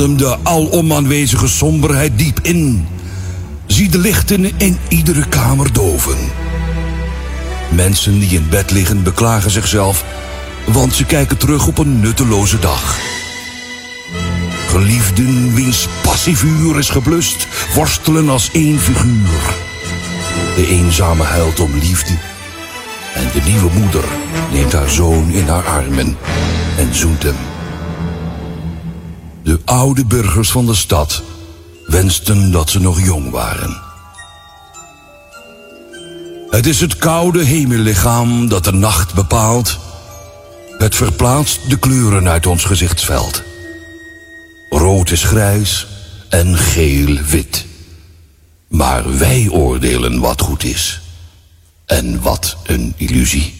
De alom aanwezige somberheid diep in. Zie de lichten in iedere kamer doven. Mensen die in bed liggen beklagen zichzelf, want ze kijken terug op een nutteloze dag. Geliefden wiens passievuur is geblust, worstelen als één figuur. De eenzame huilt om liefde en de nieuwe moeder neemt haar zoon in haar armen en zoent hem. De oude burgers van de stad wensten dat ze nog jong waren. Het is het koude hemellichaam dat de nacht bepaalt. Het verplaatst de kleuren uit ons gezichtsveld. Rood is grijs en geel wit. Maar wij oordelen wat goed is. En wat een illusie.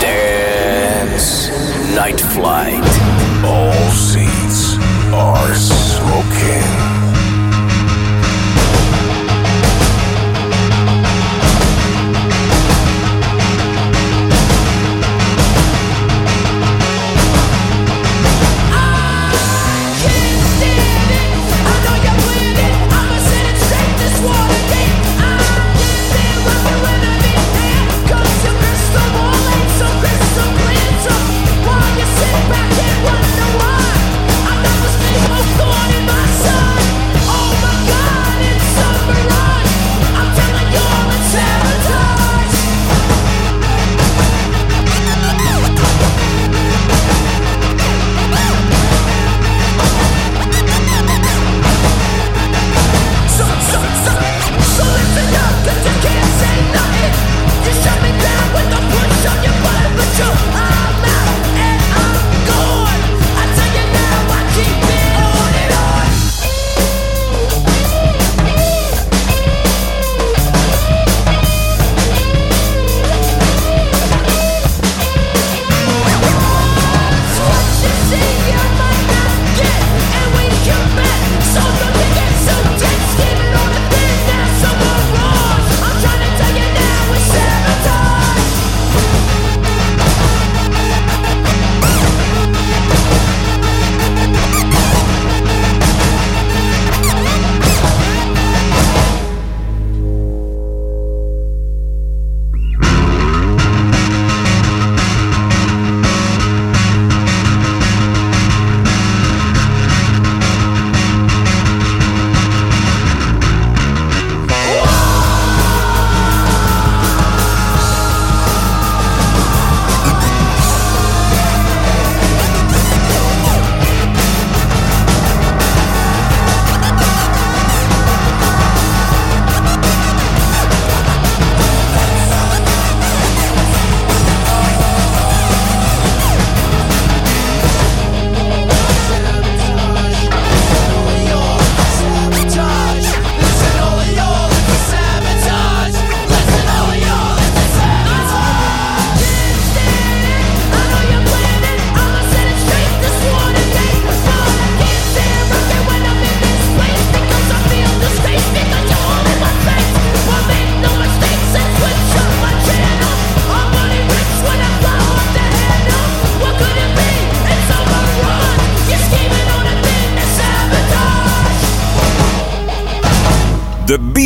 Dance Night Flight. All are smoking.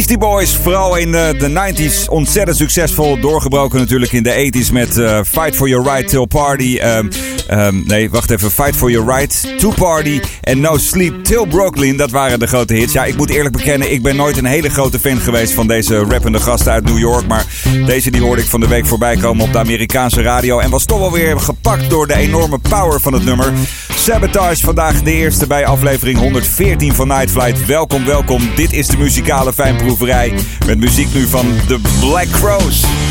Beastie Boys, vooral in de, de 90s, ontzettend succesvol. Doorgebroken natuurlijk in de 80s met uh, Fight for Your Right Till Party. Um, um, nee, wacht even. Fight for Your Right to Party en No Sleep Till Brooklyn. Dat waren de grote hits. Ja, ik moet eerlijk bekennen, ik ben nooit een hele grote fan geweest van deze rappende gasten uit New York. Maar deze die hoorde ik van de week voorbij komen op de Amerikaanse radio. En was toch wel weer gepakt door de enorme power van het nummer. Sabotage, vandaag de eerste bij aflevering 114 van Night Flight. Welkom, welkom. Dit is de muzikale fijnproeverij. Met muziek nu van The Black Crows.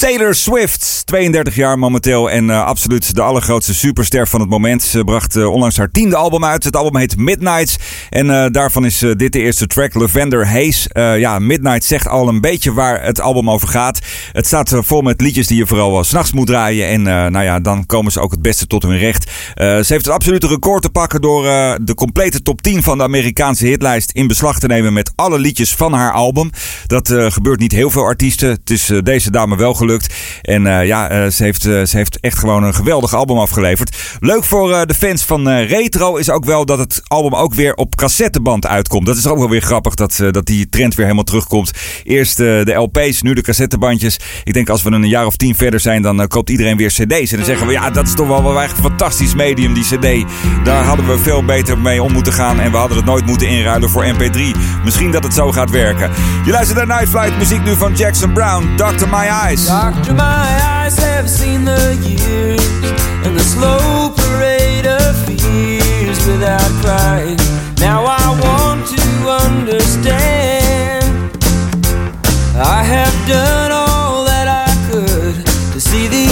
Taylor Swift, 32 jaar momenteel en eh, absoluut de allergrootste superster van het moment. Ze bracht eh, onlangs haar tiende album uit. Het album heet Midnights en eh, daarvan is dit de eerste track, Lavender Haze. Ja, Midnight zegt al een beetje waar het album over gaat. Het staat vol met liedjes die je vooral uh, s'nachts moet draaien en nou ja, dan komen ze ook het beste tot hun recht. Ze heeft het absolute record te pakken door de complete top 10 van de Amerikaanse hitlijst in beslag te nemen met alle liedjes van haar album. Dat gebeurt niet heel veel artiesten. Het is deze dame wel gelukt. En eh, ja, eh, ze, heeft, eh, ze heeft echt gewoon een geweldig album afgeleverd. Leuk voor de fans van Retro is ook wel dat het album ook weer op cassetteband uitkomt. Dat is ook wel weer grappig dat, dat die trend weer helemaal terugkomt. Eerst de LP's, nu de cassettebandjes. Ik denk als we een jaar of tien verder zijn, dan koopt iedereen weer cd's. En dan zeggen we, ja, dat is toch wel, wel echt een fantastisch medium, die cd. Daar hadden we veel beter mee om moeten gaan. En we hadden het nooit moeten inruilen voor mp3. Misschien dat het zo gaat werken. Je luistert naar Night Flight, muziek nu van Jackson Brown, Dr. My Eyes. Doctor, my eyes have seen the years and the slow parade of fears without crying. Now I want to understand. I have done all that I could to see the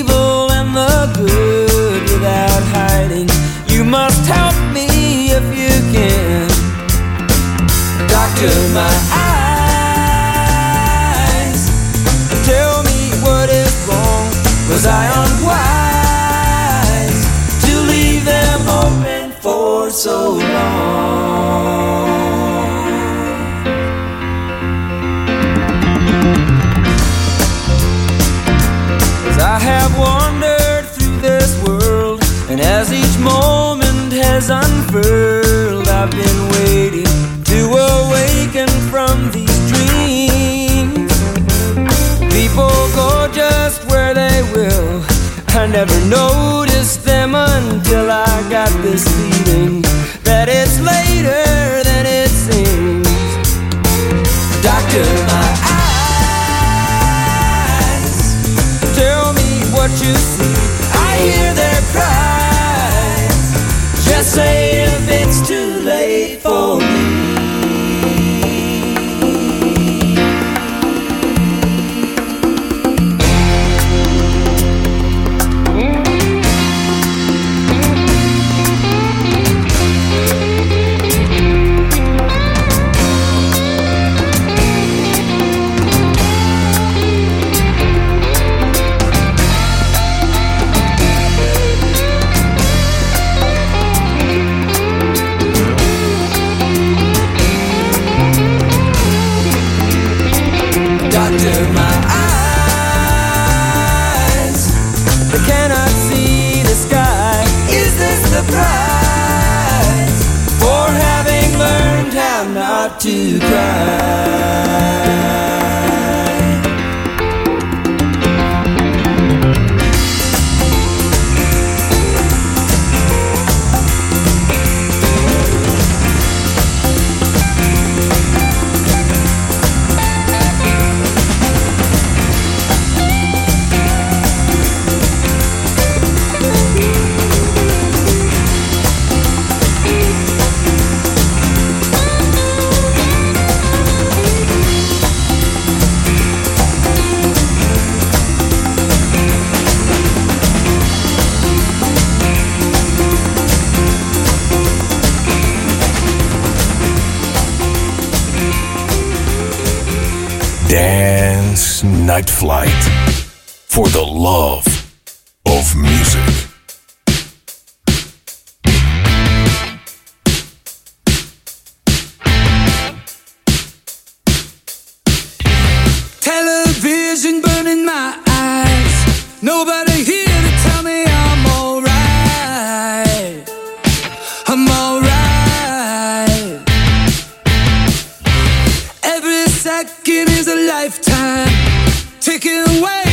evil and the good without hiding. You must help me if you can. Doctor, my Was I unwise to leave them open for so long? As I have wandered through this world, and as each moment has unfurled, I've been never noticed them until I got this feeling that it's later than it seems. Doctor, my eyes tell me what you see. I hear their cries. Just say Dance Night Flight. For the love of music. Television burning my eyes. Nobody here to tell me I'm alright. I'm alright. Every second is a lifetime taken away.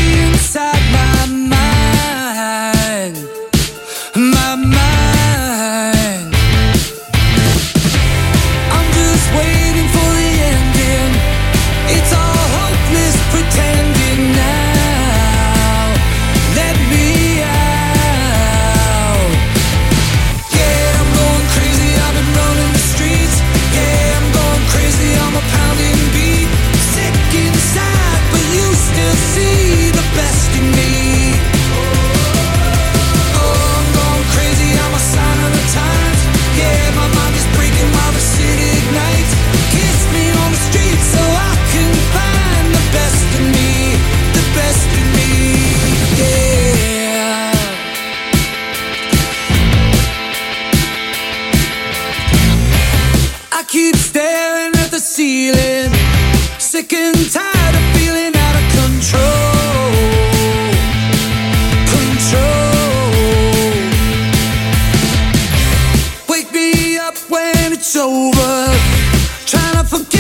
tired of feeling out of control. Control. Wake me up when it's over. Trying to forget.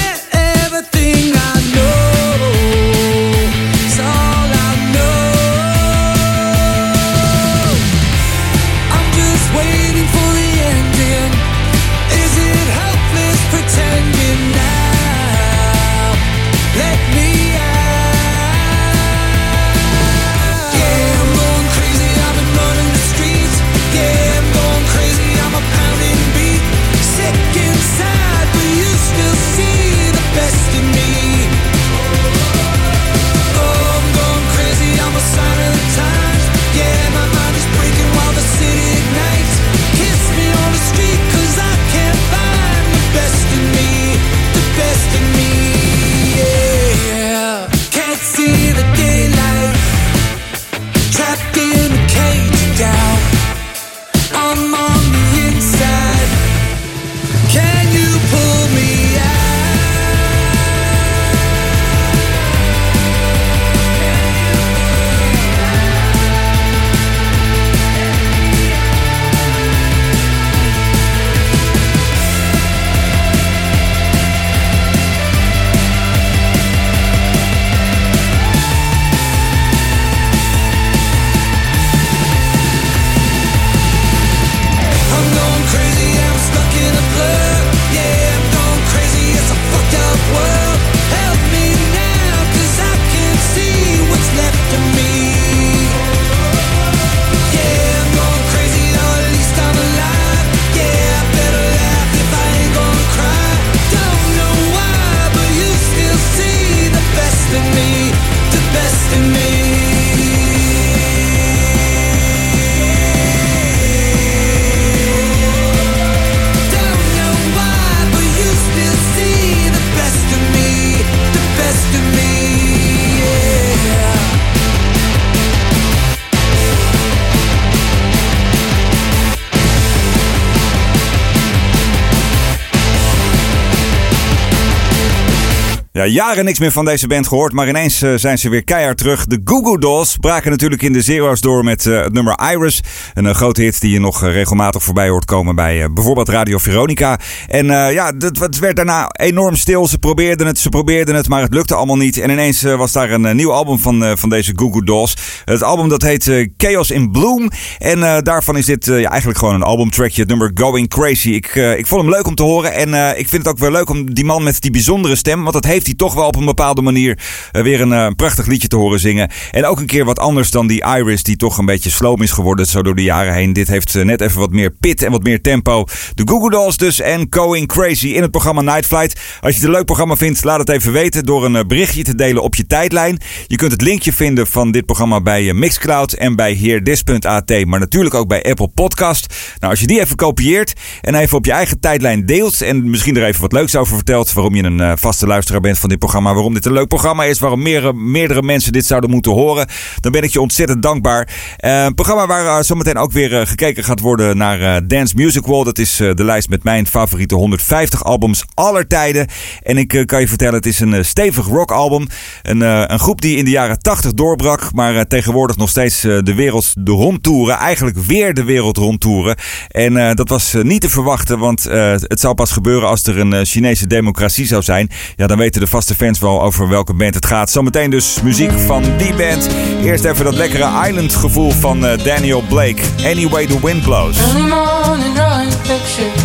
Ja, jaren niks meer van deze band gehoord, maar ineens uh, zijn ze weer keihard terug. De Goo Goo Dolls braken natuurlijk in de Zero's door met uh, het nummer Iris. Een uh, grote hit die je nog regelmatig voorbij hoort komen bij bijvoorbeeld Radio Veronica. En ja, het werd daarna enorm stil. Ze probeerden het, ze probeerden het, maar het lukte allemaal niet. En ineens was daar een nieuw album van, van deze Goo Goo Dolls. Het album dat heet Chaos in Bloom. En daarvan is dit ja, eigenlijk gewoon een albumtrackje, het nummer Going Crazy. Ik, ik vond hem leuk om te horen en ik vind het ook weer leuk om die man met die bijzondere stem, want dat heeft toch wel op een bepaalde manier uh, weer een uh, prachtig liedje te horen zingen. En ook een keer wat anders dan die Iris, die toch een beetje sloom is geworden zo door de jaren heen. Dit heeft uh, net even wat meer pit en wat meer tempo. De Google Dolls dus en Going Crazy in het programma Night Flight. Als je het een leuk programma vindt, laat het even weten door een berichtje te delen op je tijdlijn. Je kunt het linkje vinden van dit programma bij Mixcloud en bij heerdis.at, maar natuurlijk ook bij Apple Podcast. Nou, als je die even kopieert en even op je eigen tijdlijn deelt en misschien er even wat leuks over vertelt, waarom je een vaste luisteraar bent van dit programma, waarom dit een leuk programma is, waarom meerdere, meerdere mensen dit zouden moeten horen, dan ben ik je ontzettend dankbaar. Uh, programma waar uh, zometeen ook weer uh, gekeken gaat worden naar Dance Music Wall. Dat is de lijst met mijn favoriete 150 albums aller tijden. En ik kan je vertellen, het is een stevig rockalbum. Een, een groep die in de jaren 80 doorbrak, maar tegenwoordig nog steeds de wereld de rondtoeren. Eigenlijk weer de wereld rondtoeren. En dat was niet te verwachten, want het zou pas gebeuren als er een Chinese democratie zou zijn. Ja, dan weten de vaste fans wel over welke band het gaat. Zometeen dus muziek van die band. Eerst even dat lekkere island gevoel van uh, Daniel Blake. Anyway the wind blows. Early morning drawing pictures.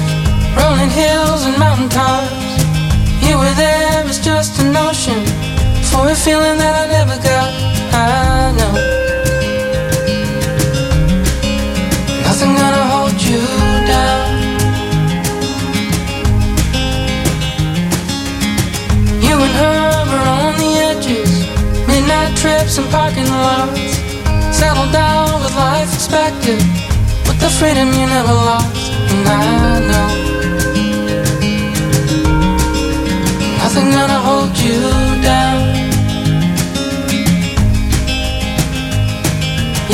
Rolling hills and mountain tops. You were there was just a notion. For a feeling that I never got. I know. Nothing gonna hold you down. You her on the edges, midnight trips and parking lots. Settled down with life expected, with the freedom you never lost. And I know nothing gonna hold you down.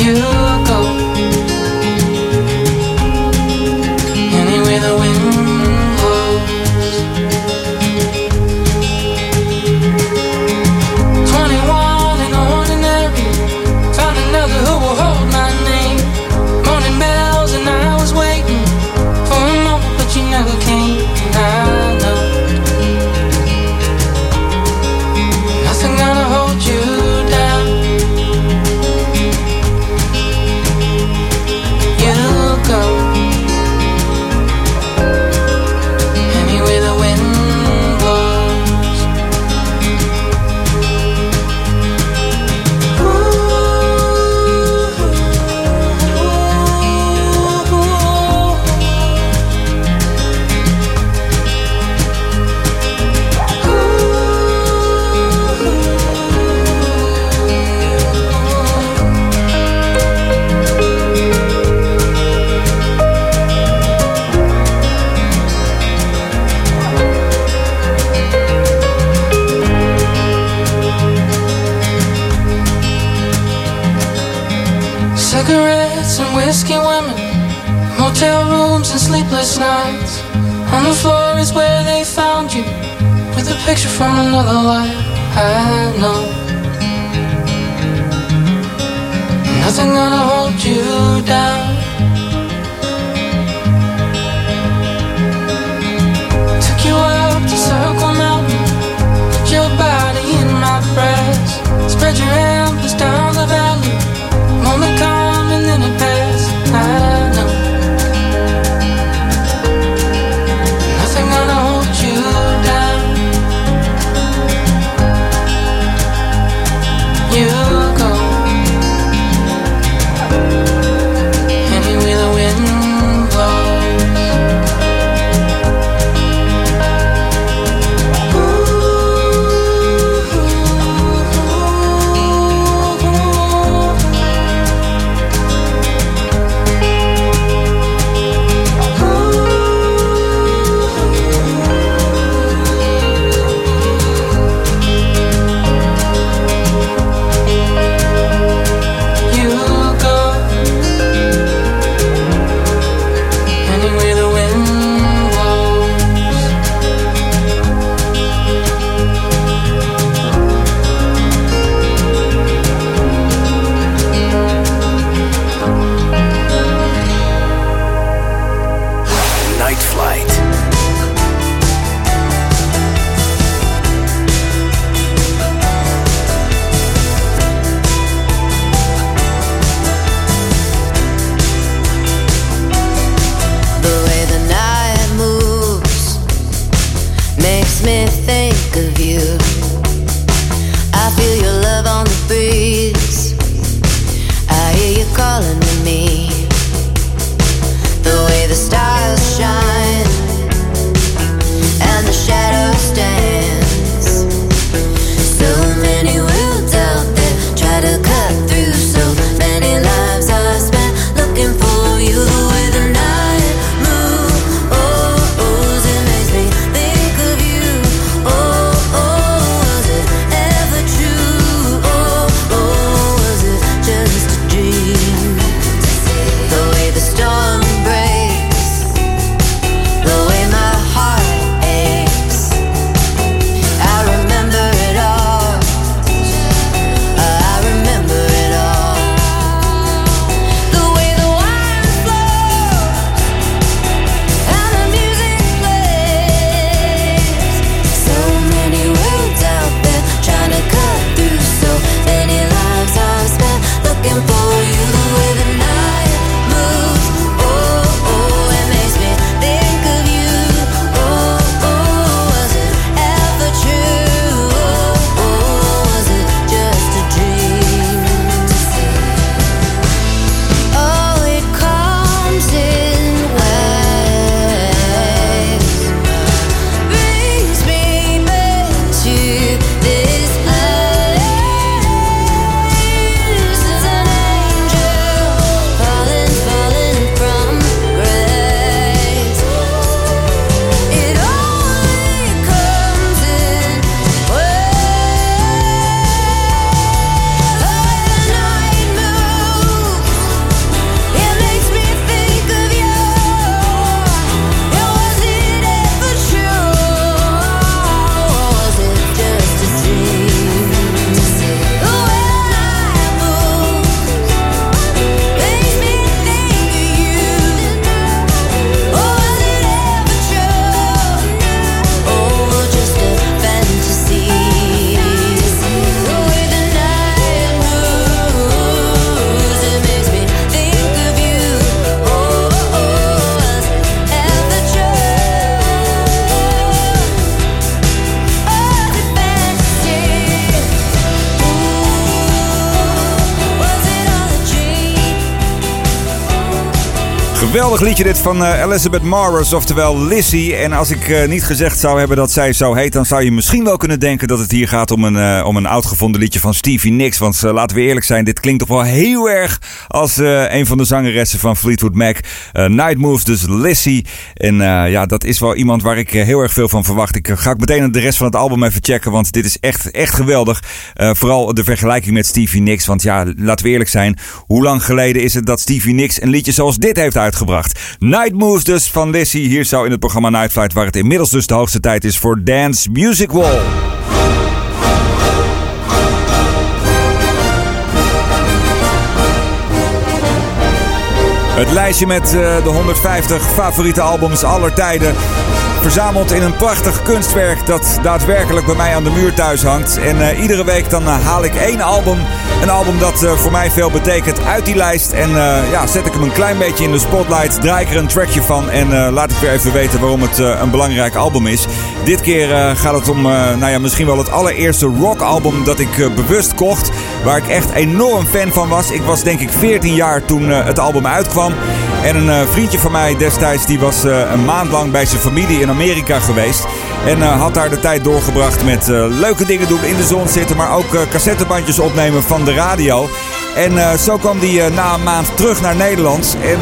You Cigarettes and whiskey women, motel rooms and sleepless nights. On the floor is where they found you, with a picture from another life. I know nothing gonna hold you down. Took you up to Circle Mountain, put your body in my breast, spread your embers down the valley. Smith thing. Geweldig liedje dit van uh, Elizabeth Morris, oftewel Lissy. En als ik uh, niet gezegd zou hebben dat zij zo heet, dan zou je misschien wel kunnen denken dat het hier gaat om een, uh, om een oud gevonden liedje van Stevie Nicks. Want laten we eerlijk zijn, dit klinkt toch wel heel erg als een van de zangeressen van Fleetwood Mac. Night Moves, dus Lissy. En ja, dat is wel iemand waar ik heel erg veel van verwacht. Ik ga ook meteen de rest van het album even checken, want dit is echt, echt geweldig. vooral de vergelijking met Stevie Nicks. Want ja, laten we eerlijk zijn, hoe lang geleden is het dat Stevie Nicks een liedje zoals dit heeft uitgebracht? Night Moves dus van Lissy. Hier zo in het programma Night Flight, waar het inmiddels dus de hoogste tijd is voor Dance Music Wall. Het lijstje met uh, de 150 favoriete albums aller tijden. Verzameld in een prachtig kunstwerk dat daadwerkelijk bij mij aan de muur thuis hangt. En uh, iedere week dan uh, haal ik één album. Een album dat uh, voor mij veel betekent uit die lijst. En ja, zet ik hem een klein beetje in de spotlight. Draai ik er een trackje van. En laat ik weer even weten waarom het een belangrijk album is. Dit keer gaat het om nou ja, misschien wel het allereerste rockalbum dat ik bewust kocht. Waar ik echt enorm fan van was. Ik was denk ik 14 jaar toen het album uitkwam. En een vriendje van mij destijds die was een maand lang bij zijn familie in Amerika geweest. En uh, had daar de tijd doorgebracht met leuke dingen doen, in de zon zitten, maar ook cassettebandjes opnemen van de radio. En zo kwam hij na een maand terug naar Nederland. En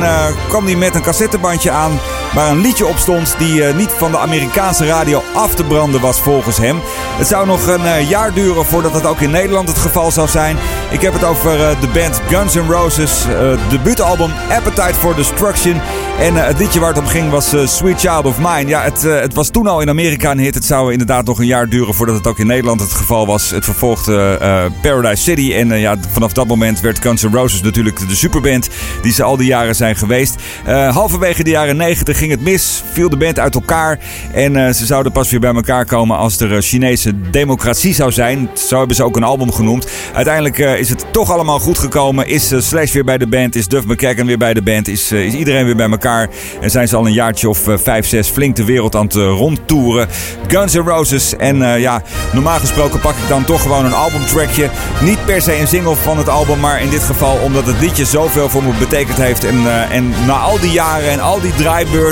kwam hij met een cassettebandje aan waar een liedje op stond die niet van de Amerikaanse radio af te branden was volgens hem. Het zou nog een jaar duren voordat dat ook in Nederland het geval zou zijn. Ik heb het over de band Guns N' Roses, debuutalbum Appetite for Destruction. En het liedje waar het om ging was Sweet Child of Mine. Ja, het, het was toen al in Amerika een hit. Het zou inderdaad nog een jaar duren voordat het ook in Nederland het geval was. Het vervolgde Paradise City. En ja, vanaf dat moment werd Guns N' Roses natuurlijk de superband die ze al die jaren zijn geweest. Halverwege de jaren 90 ging het mis, viel de band uit elkaar. En uh, ze zouden pas weer bij elkaar komen als er Chinese democratie zou zijn. Zo hebben ze ook een album genoemd. Uiteindelijk uh, is het toch allemaal goed gekomen. Is Slash weer bij de band, is Duff McKagan weer bij de band, is, is iedereen weer bij elkaar. En zijn ze al een jaartje of vijf, zes flink de wereld aan het rondtoeren. Guns N' Roses. En ja, normaal gesproken pak ik dan toch gewoon een albumtrackje. Niet per se een single van het album, maar in dit geval omdat het liedje zoveel voor me betekend heeft. En, en na al die jaren en al die draaibeurten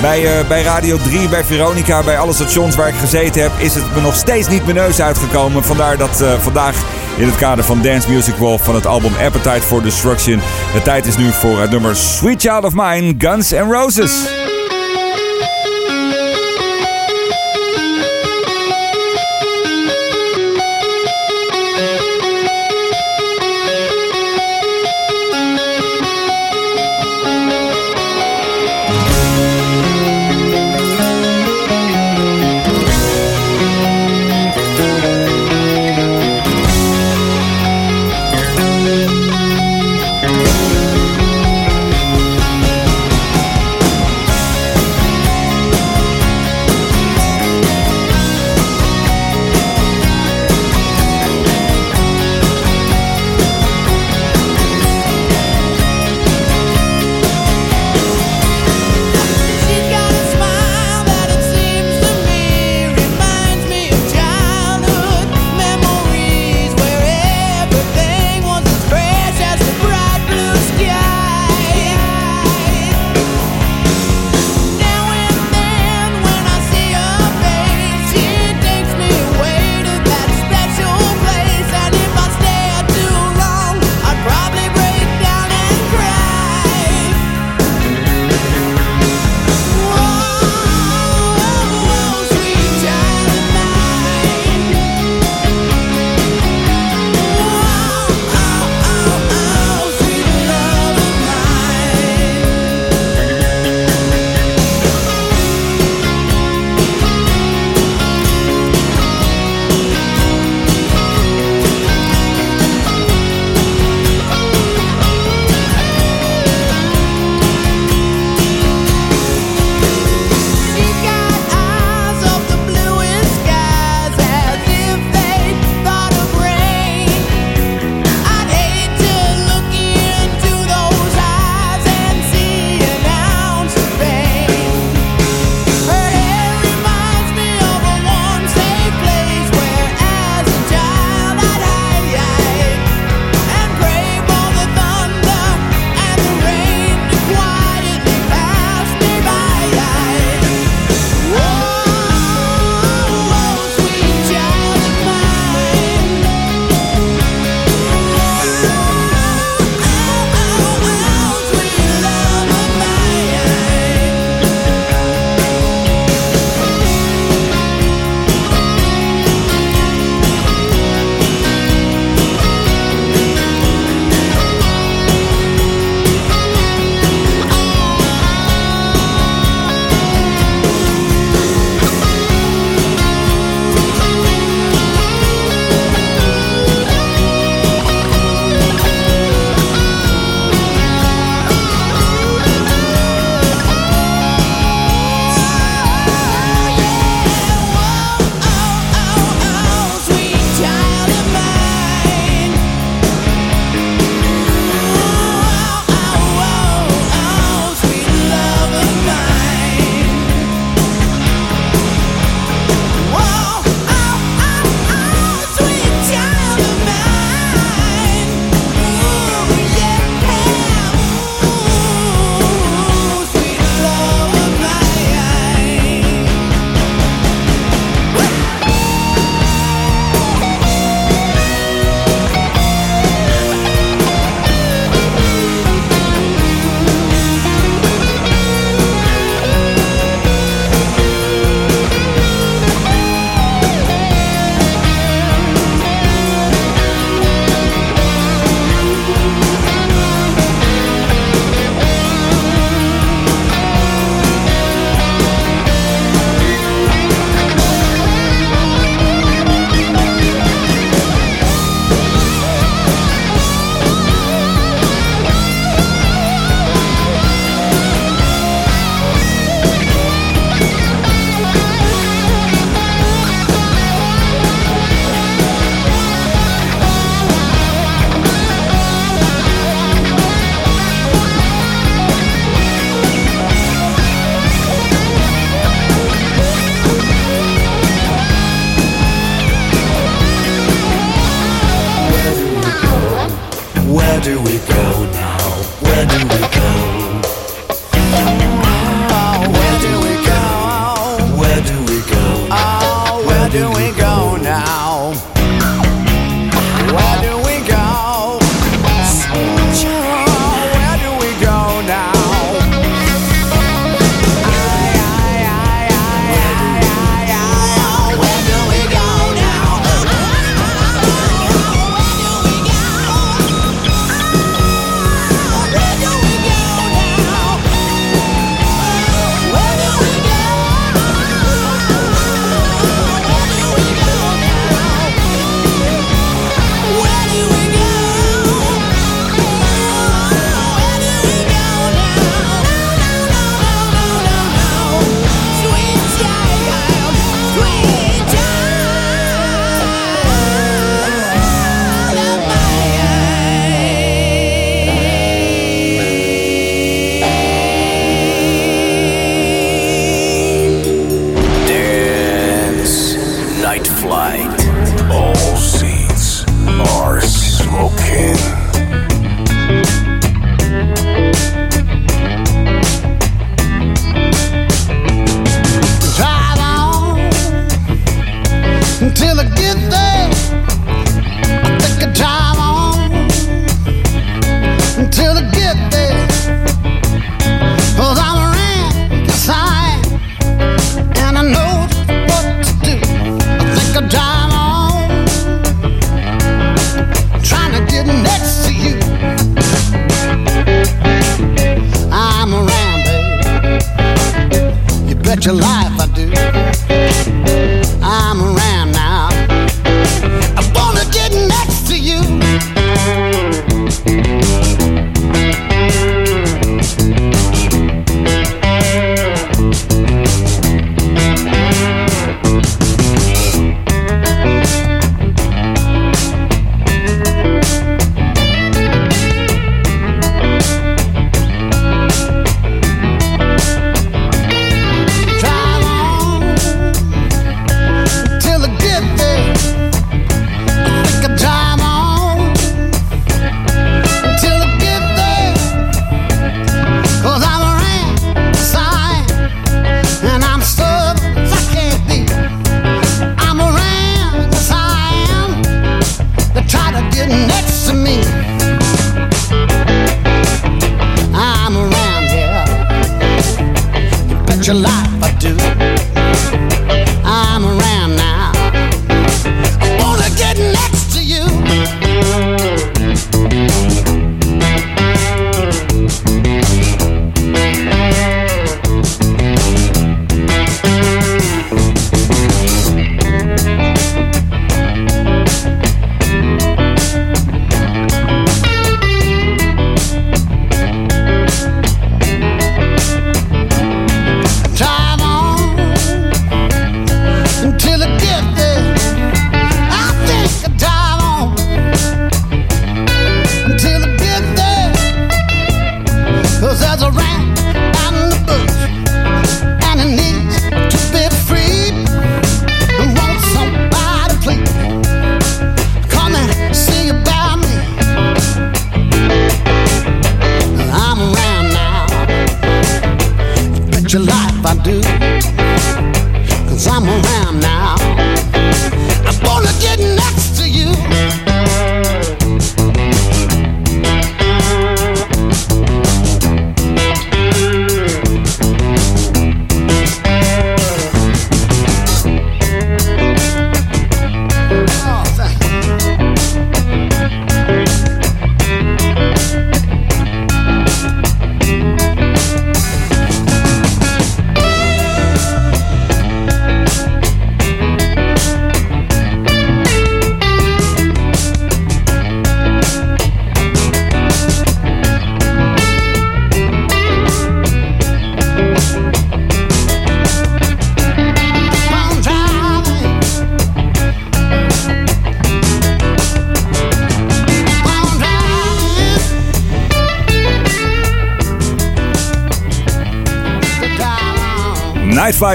bij, uh, bij Radio 3, bij Veronica, bij alle stations waar ik gezeten heb, is het me nog steeds niet mijn neus uitgekomen. Vandaar dat uh, vandaag in het kader van Dance Music Wolf van het album Appetite for Destruction. De tijd is nu voor het nummer Sweet Child of Mine, Guns N' Roses.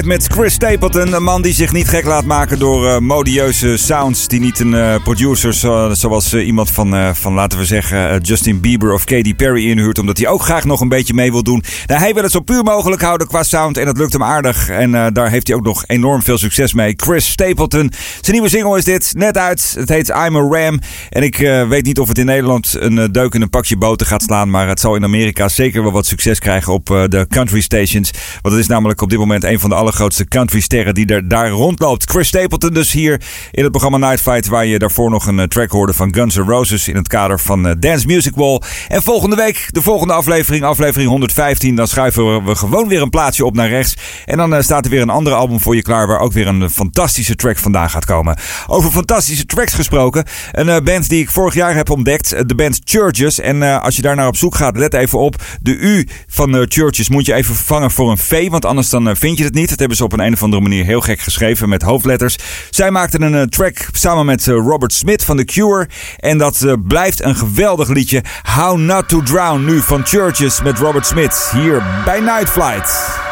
Met Chris Stapleton. Een man die zich niet gek laat maken door uh, modieuze sounds. Die niet een uh, producer zoals uh, iemand van, van, laten we zeggen, Justin Bieber of Katy Perry inhuurt. Omdat hij ook graag nog een beetje mee wil doen. Nou, hij wil het zo puur mogelijk houden qua sound. En dat lukt hem aardig. En daar heeft hij ook nog enorm veel succes mee. Chris Stapleton. Zijn nieuwe single is dit. Net uit. Het heet I'm a Ram. En ik weet niet of het in Nederland een deuk in een pakje boter gaat slaan. Maar het zal in Amerika zeker wel wat succes krijgen op de country stations. Want het is namelijk op dit moment een van de allergrootste country sterren die er daar rondloopt. Chris Stapleton dus hier in het programma Night Fight, waar je daarvoor nog een eh, track hoorde van Guns N' Roses in het kader van eh, Dance Music Wall. En volgende week, de volgende aflevering, aflevering 115, dan schuiven we gewoon weer een plaatsje op naar rechts. En dan eh, staat er weer een andere album voor je klaar, waar ook weer een fantastische track vandaan gaat komen. Over fantastische tracks gesproken, een band die ik vorig jaar heb ontdekt, de band Churches. En als je daar naar op zoek gaat, let even op, de U van Churches moet je even vervangen voor een V, want anders dan vind je het niet. Dat hebben ze op een, een of andere manier heel gek geschreven met hoofdletters. Zij maakten een uh, track samen met uh, Robert Smith van The Cure. En dat uh, blijft een geweldig liedje. How Not to Drown nu van Churches met Robert Smith. Hier bij Night Flight.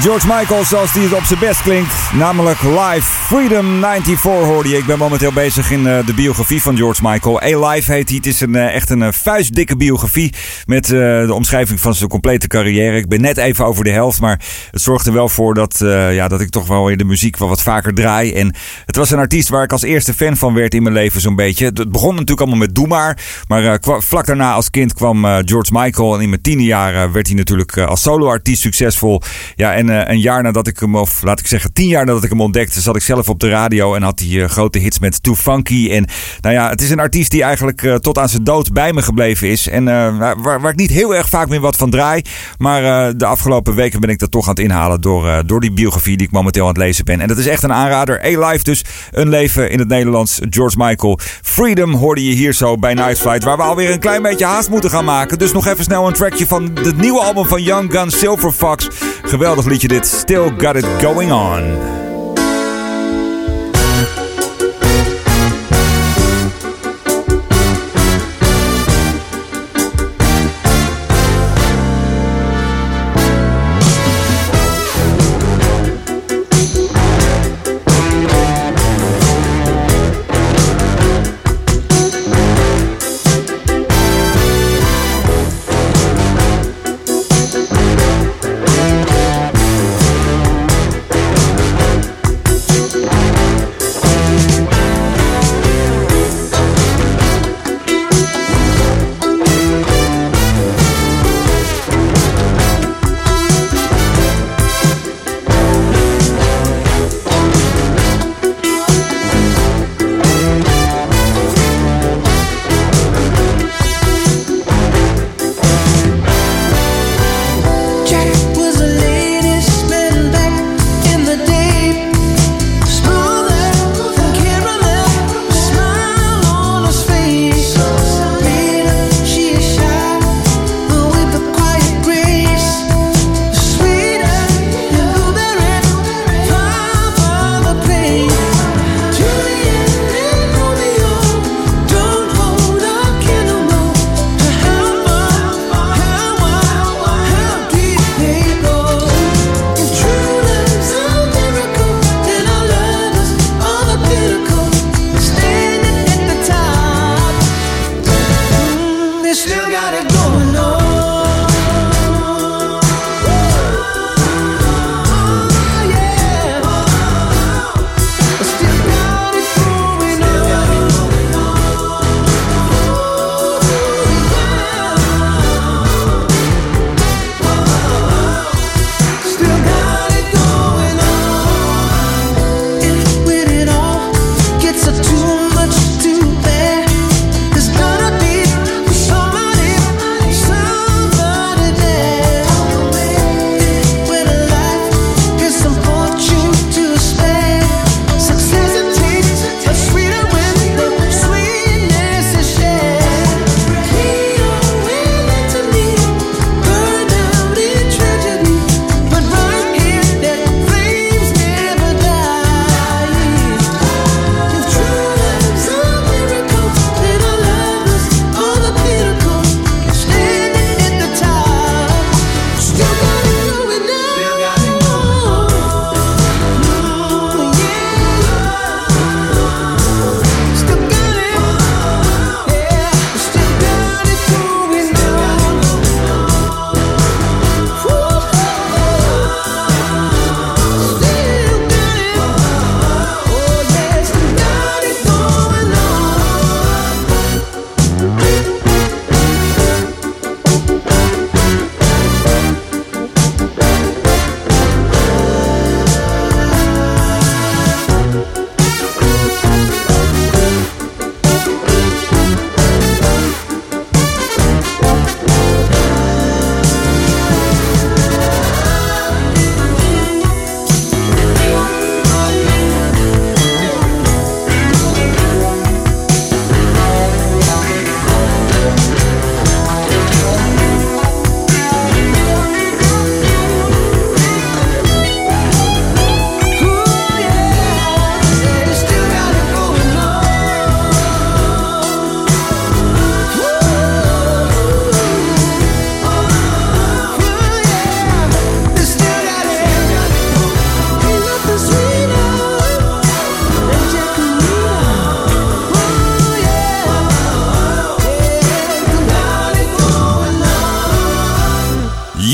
George Michael zoals die het op zijn best klinkt. Namelijk live. Freedom 94 hoorde je. Ik ben momenteel bezig in uh, de biografie van George Michael. A-Live heet hij. Het is een, uh, echt een uh, vuistdikke biografie. Met de omschrijving van zijn complete carrière. Ik ben net even over de helft. Maar het zorgt er wel voor dat, ja, dat ik toch wel weer de muziek wel wat vaker draai. En het was een artiest waar ik als eerste fan van werd in mijn leven zo'n beetje. Het begon natuurlijk allemaal met Doe Maar. Maar vlak daarna als kind kwam George Michael. En in mijn tiende jaren werd hij natuurlijk als soloartiest succesvol. Ja, en uh, een jaar nadat ik hem, of laat ik zeggen tien jaar nadat ik hem ontdekte, zat ik zelf op de radio en had hij uh, grote hits met Too Funky. En nou ja, het is een artiest die eigenlijk uh, tot aan zijn dood bij me gebleven is. En waar, waar, ik niet heel erg vaak meer wat van draai. Maar de afgelopen weken ben ik dat toch aan het inhalen door, door die biografie die ik momenteel aan het lezen ben. En dat is echt een aanrader. A-Life dus, een leven in het Nederlands. George Michael. Freedom hoorde je hier zo bij Night Flight, waar we alweer een klein beetje haast moeten gaan maken. Dus nog even snel een trackje van het nieuwe album van Young Gun Silver Fox. Geweldig liedje dit. Still got it going on.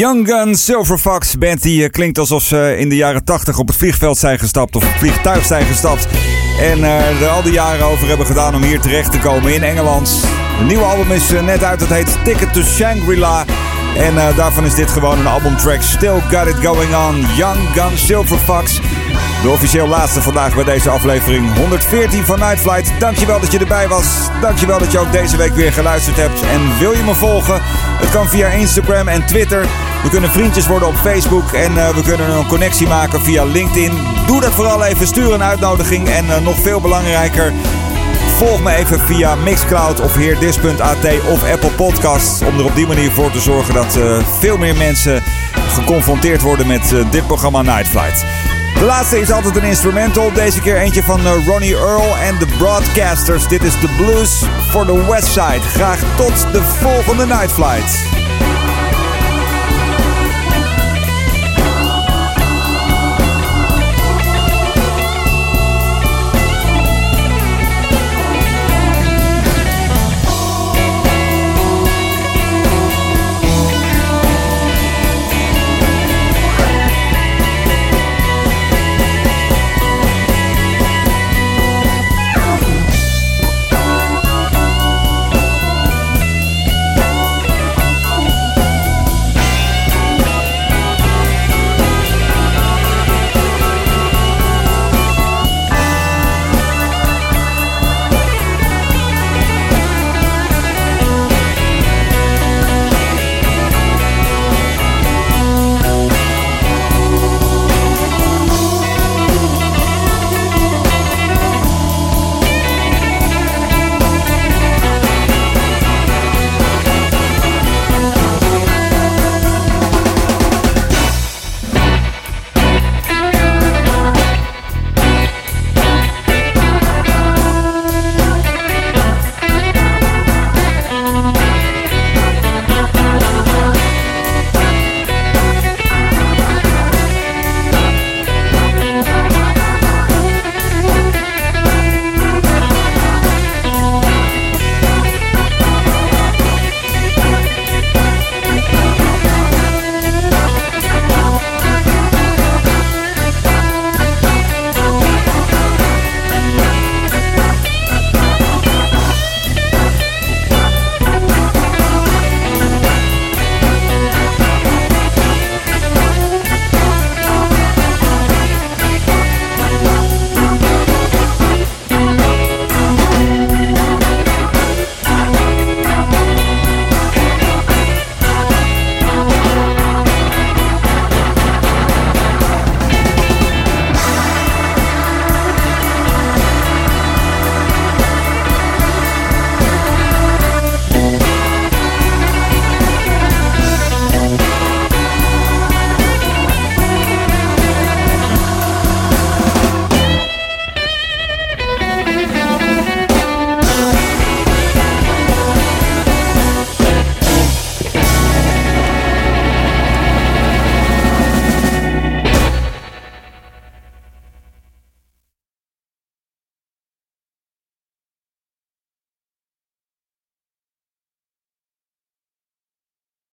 Young Gun Silver Fox band die eh, klinkt alsof ze in de jaren 80 op het vliegveld zijn gestapt of op het vliegtuig zijn gestapt. En eh, er al die jaren over hebben gedaan om hier terecht te komen in Engeland. Een nieuwe album is eh, net uit, dat heet Ticket to Shangri-La. En eh, daarvan is dit gewoon een albumtrack. Still Got It Going On, Young Gun Silver Fox. De officieel laatste vandaag bij deze aflevering 114 van Night Flight. Dankjewel dat je erbij was. Dankjewel dat je ook deze week weer geluisterd hebt. En wil je me volgen? Het kan via Instagram en Twitter. We kunnen vriendjes worden op Facebook en eh, we kunnen een connectie maken via LinkedIn. Doe dat vooral even. Stuur een uitnodiging. En eh, nog veel belangrijker, Volg me even via Mixcloud of heerdis.at of Apple Podcasts. Om er op die manier voor te zorgen dat eh, veel meer mensen geconfronteerd worden met eh, dit programma Night Flight. De laatste is altijd een instrumental. Deze keer eentje van eh, Ronnie Earl en de Broadcasters. Dit is de Blues for the West Side. Graag tot de volgende Night Flight.